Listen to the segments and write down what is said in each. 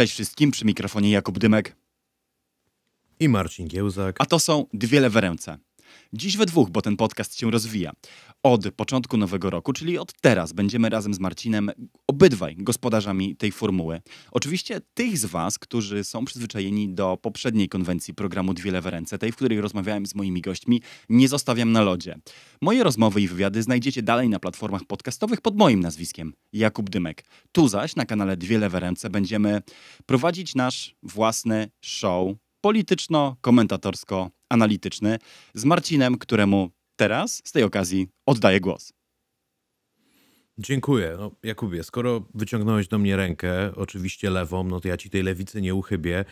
Cześć wszystkim, przy mikrofonie Jakub Dymek. I Marcin Giełzak. A to są dwie lewe ręce. Dziś we dwóch, bo ten podcast się rozwija. Od początku nowego roku, czyli od teraz, będziemy razem z Marcinem obydwaj gospodarzami tej formuły. Oczywiście tych z Was, którzy są przyzwyczajeni do poprzedniej konwencji programu Dwie Lewe Ręce, tej, w której rozmawiałem z moimi gośćmi, nie zostawiam na lodzie. Moje rozmowy i wywiady znajdziecie dalej na platformach podcastowych pod moim nazwiskiem Jakub Dymek. Tu zaś na kanale Dwie Lewe Ręce będziemy prowadzić nasz własny show polityczno-komentatorsko-analityczny z Marcinem, któremu teraz z tej okazji oddaję głos. Dziękuję. No, Jakubie, skoro wyciągnąłeś do mnie rękę, oczywiście lewą, no to ja ci tej lewicy nie uchybię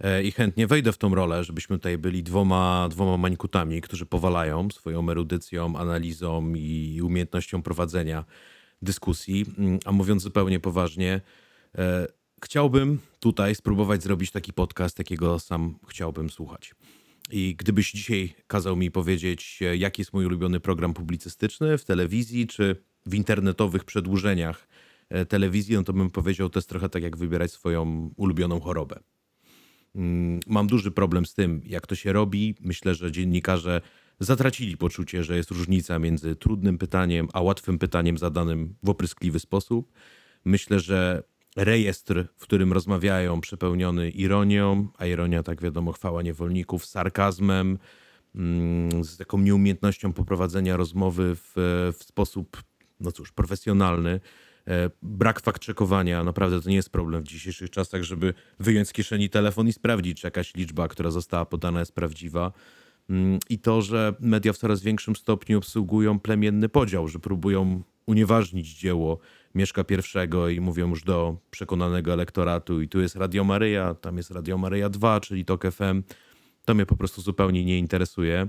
e, i chętnie wejdę w tą rolę, żebyśmy tutaj byli dwoma, dwoma mańkutami, którzy powalają swoją erudycją, analizą i umiejętnością prowadzenia dyskusji. Mm, a mówiąc zupełnie poważnie, e, chciałbym tutaj spróbować zrobić taki podcast, jakiego sam chciałbym słuchać. I gdybyś dzisiaj kazał mi powiedzieć, e, jaki jest mój ulubiony program publicystyczny w telewizji czy w internetowych przedłużeniach e, telewizji, no to bym powiedział, to jest trochę tak jak wybierać swoją ulubioną chorobę. Mm, mam duży problem z tym, jak to się robi. Myślę, że dziennikarze zatracili poczucie, że jest różnica między trudnym pytaniem a łatwym pytaniem zadanym w opryskliwy sposób. Myślę, że rejestr, w którym rozmawiają, przepełniony ironią, a ironia, tak wiadomo, chwała niewolników, sarkazmem, mm, z taką nieumiejętnością poprowadzenia rozmowy w, w sposób, no cóż, profesjonalny. E, brak fakt-checkowania, naprawdę to nie jest problem w dzisiejszych czasach, żeby wyjąć z kieszeni telefon i sprawdzić, czy jakaś liczba, która została podana, jest prawdziwa. Mm, I to, że media w coraz większym stopniu obsługują plemienny podział, że próbują unieważnić dzieło Mieszka pierwszego i mówią już do przekonanego elektoratu i tu jest Radio Maryja, tam jest Radio Maryja 2, czyli TOK FM. To mnie po prostu zupełnie nie interesuje.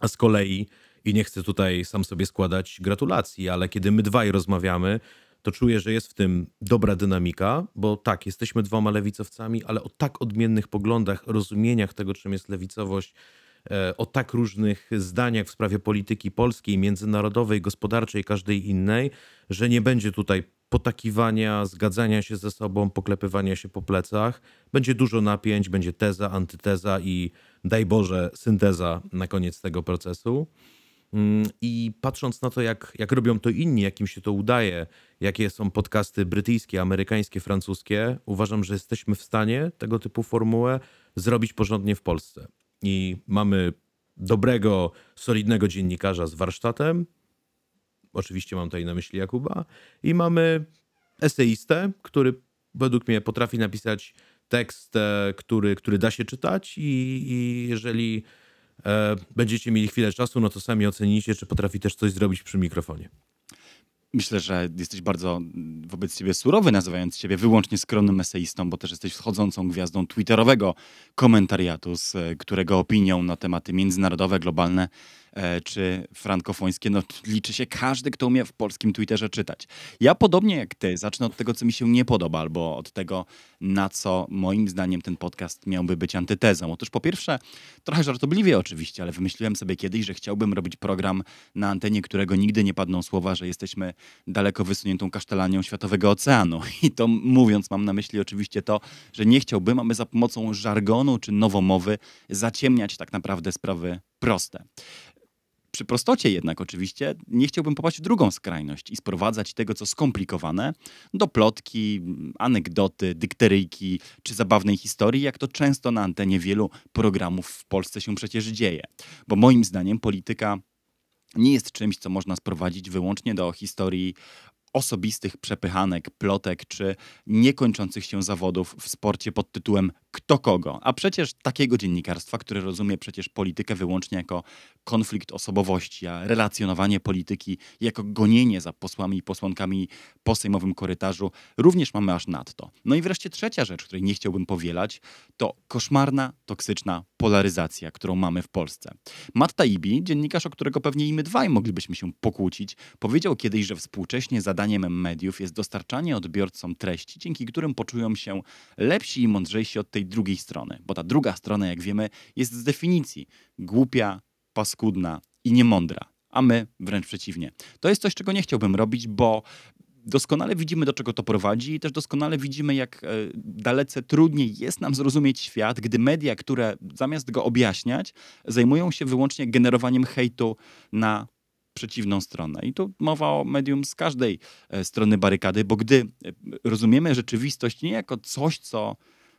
A z kolei, i nie chcę tutaj sam sobie składać gratulacji, ale kiedy my dwaj rozmawiamy, to czuję, że jest w tym dobra dynamika, bo tak, jesteśmy dwoma lewicowcami, ale o tak odmiennych poglądach, rozumieniach tego, czym jest lewicowość, o tak różnych zdaniach w sprawie polityki polskiej, międzynarodowej, gospodarczej, każdej innej, że nie będzie tutaj potakiwania, zgadzania się ze sobą, poklepywania się po plecach. Będzie dużo napięć, będzie teza, antyteza i daj Boże, synteza na koniec tego procesu. Mm, I patrząc na to, jak, jak robią to inni, jak im się to udaje, jakie są podcasty brytyjskie, amerykańskie, francuskie, uważam, że jesteśmy w stanie tego typu formułę zrobić porządnie w Polsce i mamy dobrego, solidnego dziennikarza z warsztatem, oczywiście mam tutaj na myśli Jakuba, i mamy eseistę, który według mnie potrafi napisać tekst, e, który, który da się czytać. I, i jeżeli e, będziecie mieli chwilę czasu, no to sami ocenicie, czy potrafi też coś zrobić przy mikrofonie. Myślę, że jesteś bardzo wobec siebie surowy, nazywając siebie wyłącznie skromnym eseistą, bo też jesteś wschodzącą gwiazdą twitterowego komentariatu, z którego opinią na tematy międzynarodowe, globalne E, czy frankofońskie, no liczy się każdy, kto umie w polskim Twitterze czytać. Ja podobnie jak ty, zacznę od tego, co mi się nie podoba, albo od tego, na co moim zdaniem ten podcast miałby być antytezą. Otóż po pierwsze, trochę żartobliwie oczywiście, ale wymyśliłem sobie kiedyś, że chciałbym robić program na antenie, którego nigdy nie padną słowa, że jesteśmy daleko wysuniętą kasztelanią Światowego Oceanu. I to mówiąc, mam na myśli oczywiście to, że nie chciałbym, aby za pomocą żargonu czy nowomowy zaciemniać tak naprawdę sprawy proste. Przy prostocie jednak oczywiście nie chciałbym popaść w drugą skrajność i sprowadzać tego, co skomplikowane, do plotki, anegdoty, dykteryjki czy zabawnej historii, jak to często na antenie wielu programów w Polsce się przecież dzieje. Bo moim zdaniem polityka nie jest czymś, co można sprowadzić wyłącznie do historii osobistych przepychanek, plotek czy niekończących się zawodów w sporcie pod tytułem kto kogo. A przecież takiego dziennikarstwa, które rozumie przecież politykę wyłącznie jako konflikt osobowości, a relacjonowanie polityki jako gonienie za posłami i posłankami po sejmowym korytarzu, również mamy aż nadto. No i wreszcie trzecia rzecz, której nie chciałbym powielać, to koszmarna, toksyczna polaryzacja, którą mamy w Polsce. Matt Taibbi, dziennikarz, o którego pewnie i my dwaj moglibyśmy się pokłócić, powiedział kiedyś, że współcześnie zadaniem mediów jest dostarczanie odbiorcom treści, dzięki którym poczują się lepsi i mądrzejsi od tej drugiej strony. Bo ta druga strona, jak wiemy, jest z definicji głupia, paskudna i niemądra. A my wręcz przeciwnie. To jest coś, czego nie chciałbym robić, bo doskonale widzimy, do czego to prowadzi i też doskonale widzimy, jak e, dalece trudniej jest nam zrozumieć świat, gdy media, które zamiast go objaśniać, zajmują się wyłącznie generowaniem hejtu na przeciwną stronę. I tu mowa o medium z każdej e, strony barykady, bo gdy e, rozumiemy rzeczywistość nie jako coś, co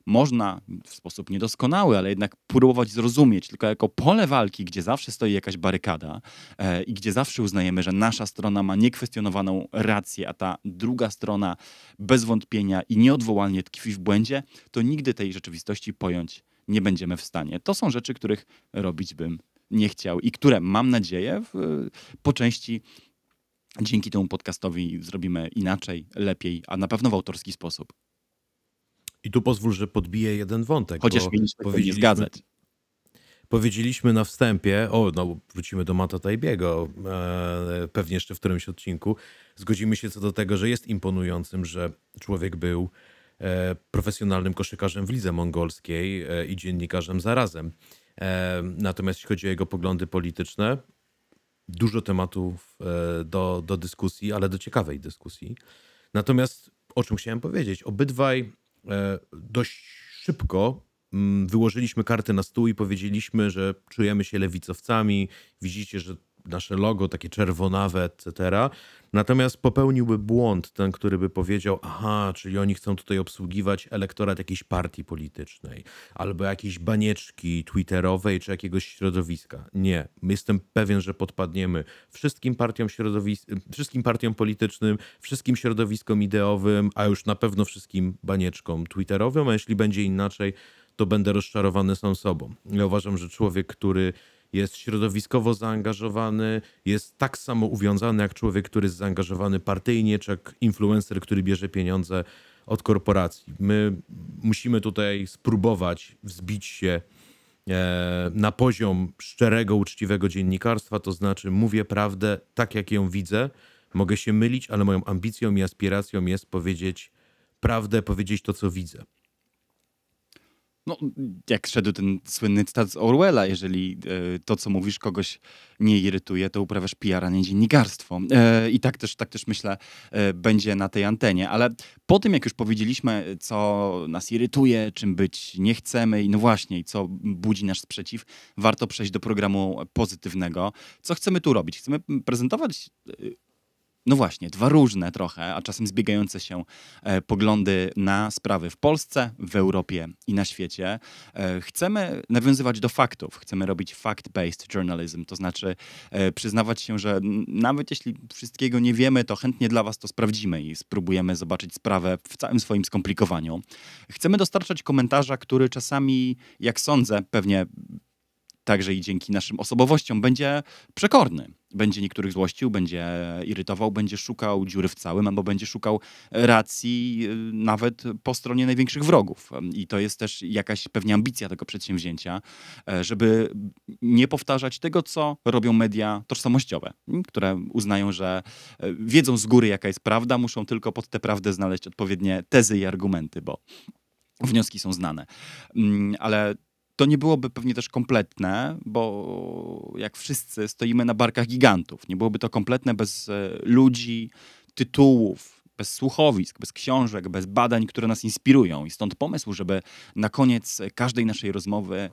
można w sposób niedoskonały, ale jednak próbować zrozumieć, tylko jako pole walki, gdzie zawsze stoi jakaś barykada e, i gdzie zawsze uznajemy, że nasza strona ma niekwestionowaną rację, a ta druga strona bez wątpienia i nieodwołalnie tkwi w błędzie, to nigdy tej rzeczywistości pojąć nie będziemy w stanie. To są rzeczy, których robić bym nie chciał i które mam nadzieję w, po części dzięki temu podcastowi zrobimy inaczej, lepiej, a na pewno w autorski sposób. I tu pozwól, że podbiję jeden wątek. Chociaż bo mieliśmy nie powiedzieliśmy- zgadzać. Powiedzieliśmy na wstępie, o, no wrócimy do Mata Tajbiego, e, pewnie jeszcze w którymś odcinku. Zgodzimy się co do tego, że jest imponującym, że człowiek był e, profesjonalnym koszykarzem w lidze mongolskiej e, i dziennikarzem zarazem. E, natomiast jeśli chodzi o jego poglądy polityczne, dużo tematów e, do, do dyskusji, ale do ciekawej dyskusji. Natomiast o czym chciałem powiedzieć? Obydwaj dość szybko mm, wyłożyliśmy karty na stół i powiedzieliśmy, że czujemy się lewicowcami. Widzicie, że nasze logo takie czerwonawe, etc. Natomiast popełniłby błąd ten, który by powiedział, aha, czyli oni chcą tutaj obsługiwać elektorat jakiejś partii politycznej albo jakiejś banieczki twitterowej czy jakiegoś środowiska. Nie. Jestem pewien, że podpadniemy wszystkim partiom, środowis- wszystkim partiom politycznym, wszystkim środowiskom ideowym, a już na pewno wszystkim banieczkom twitterowym, a jeśli będzie inaczej, to będę rozczarowany sam sobą. Ja uważam, że człowiek, który jest środowiskowo zaangażowany, jest tak samo uwiązany jak człowiek, który jest zaangażowany partyjnie, czy jak influencer, który bierze pieniądze od korporacji. My musimy tutaj spróbować wzbić się e, na poziom szczerego, uczciwego dziennikarstwa, to znaczy mówię prawdę tak, jak ją widzę. Mogę się mylić, ale moją ambicją i aspiracją jest powiedzieć prawdę, powiedzieć to, co widzę. No, jak szedł ten słynny cytat z Orwella, jeżeli e, to, co mówisz, kogoś nie irytuje, to uprawiasz PR, a nie dziennikarstwo. E, I tak też, tak też myślę, e, będzie na tej antenie. Ale po tym, jak już powiedzieliśmy, co nas irytuje, czym być nie chcemy i no właśnie, co budzi nasz sprzeciw, warto przejść do programu pozytywnego. Co chcemy tu robić? Chcemy prezentować e, no właśnie, dwa różne trochę, a czasem zbiegające się e, poglądy na sprawy w Polsce, w Europie i na świecie. E, chcemy nawiązywać do faktów, chcemy robić fact-based journalism, to znaczy e, przyznawać się, że nawet jeśli wszystkiego nie wiemy, to chętnie dla Was to sprawdzimy i spróbujemy zobaczyć sprawę w całym swoim skomplikowaniu. Chcemy dostarczać komentarza, który czasami, jak sądzę, pewnie także i dzięki naszym osobowościom będzie przekorny. Będzie niektórych złościł, będzie irytował, będzie szukał dziury w całym, albo będzie szukał racji y, nawet po stronie największych wrogów. I to jest też jakaś pewnie ambicja tego przedsięwzięcia, e, żeby nie powtarzać tego, co robią media tożsamościowe, które uznają, że e, wiedzą z góry, jaka jest prawda, muszą tylko pod tę prawdę znaleźć odpowiednie tezy i argumenty, bo wnioski są znane. Ale to nie byłoby pewnie też kompletne, bo jak wszyscy stoimy na barkach gigantów. Nie byłoby to kompletne bez e, ludzi, tytułów, bez słuchowisk, bez książek, bez badań, które nas inspirują. I stąd pomysł, żeby na koniec każdej naszej rozmowy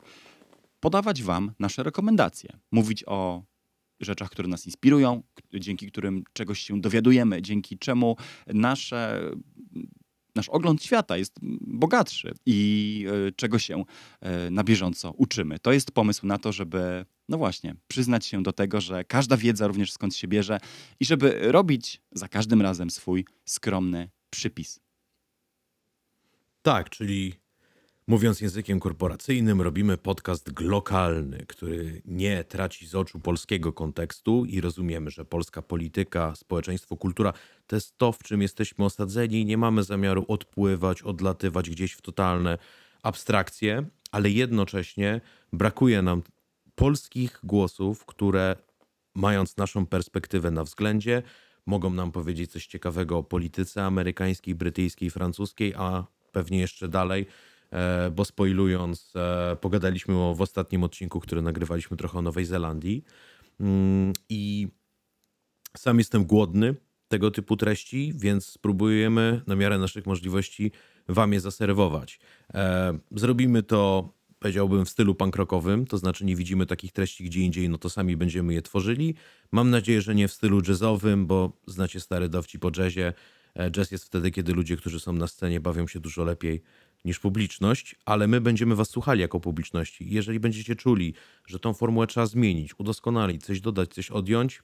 podawać Wam nasze rekomendacje. Mówić o rzeczach, które nas inspirują, dzięki którym czegoś się dowiadujemy, dzięki czemu nasze nasz ogląd świata jest bogatszy i y, czego się y, na bieżąco uczymy. To jest pomysł na to, żeby, no właśnie, przyznać się do tego, że każda wiedza również skąd się bierze i żeby robić za każdym razem swój skromny przypis. Tak, czyli mówiąc językiem korporacyjnym, robimy podcast glokalny, który nie traci z oczu polskiego kontekstu i rozumiemy, że polska polityka, społeczeństwo, kultura to jest to, w czym jesteśmy osadzeni. Nie mamy zamiaru odpływać, odlatywać gdzieś w totalne abstrakcje, ale jednocześnie brakuje nam polskich głosów, które mając naszą perspektywę na względzie, mogą nam powiedzieć coś ciekawego o polityce amerykańskiej, brytyjskiej, francuskiej, a pewnie jeszcze dalej, bo spoilując, e, pogadaliśmy o, w ostatnim odcinku, który nagrywaliśmy trochę o Nowej Zelandii. Mm, I sam jestem głodny tego typu treści, więc spróbujemy na miarę naszych możliwości wam je zaserwować. E, zrobimy to, powiedziałbym, w stylu pankrokowym, to znaczy nie widzimy takich treści gdzie indziej, no to sami będziemy je tworzyli. Mam nadzieję, że nie w stylu jazzowym, bo znacie stary dowcip o jazzie. E, Jazz jest wtedy, kiedy ludzie, którzy są na scenie, bawią się dużo lepiej niż publiczność, ale my będziemy was słuchali jako publiczności. Jeżeli będziecie czuli, że tą formułę trzeba zmienić, udoskonalić, coś dodać, coś odjąć,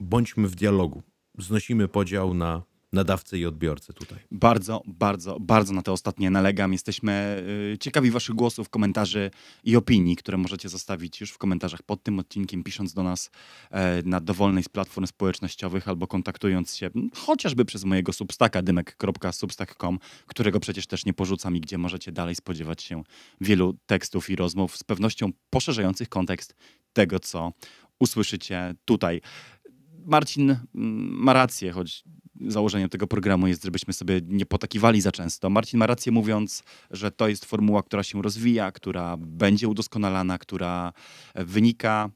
bądźmy w dialogu. Znosimy podział na nadawcę i odbiorcę tutaj. Bardzo, bardzo, bardzo na te ostatnie nalegam. Jesteśmy y, ciekawi waszych głosów, komentarzy i opinii, które możecie zostawić już w komentarzach pod tym odcinkiem, pisząc do nas e, na dowolnej z platform społecznościowych albo kontaktując się chociażby przez mojego substaka dymek.substack.com, którego przecież też nie porzucam i gdzie możecie dalej spodziewać się wielu tekstów i rozmów z pewnością poszerzających kontekst tego, co usłyszycie tutaj. Marcin mm, ma rację, choć założeniem tego programu jest, żebyśmy sobie nie potakiwali za często. Marcin ma rację mówiąc, że to jest formuła, która się rozwija, która będzie udoskonalana, która wynika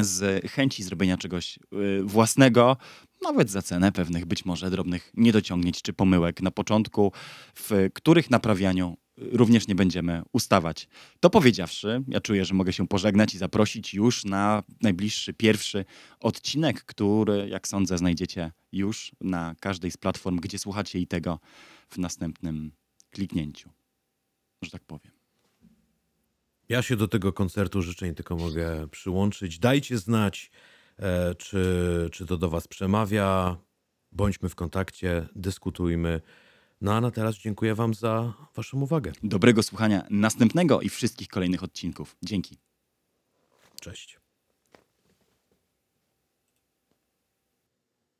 z chęci zrobienia czegoś y, własnego, nawet za cenę pewnych być może drobnych niedociągnięć czy pomyłek na początku, w których naprawianiu również nie będziemy ustawać. To powiedziawszy, ja czuję, że mogę się pożegnać i zaprosić już na najbliższy, pierwszy odcinek, który, jak sądzę, znajdziecie już na każdej z platform, gdzie słuchacie i tego w następnym kliknięciu. Że tak powiem. Ja się do tego koncertu życzeń tylko mogę przyłączyć. Dajcie znać, e, czy, czy to do Was przemawia. Bądźmy w kontakcie, dyskutujmy. No a na teraz dziękuję Wam za Waszą uwagę. Dobrego słuchania następnego i wszystkich kolejnych odcinków. Dzięki. Cześć.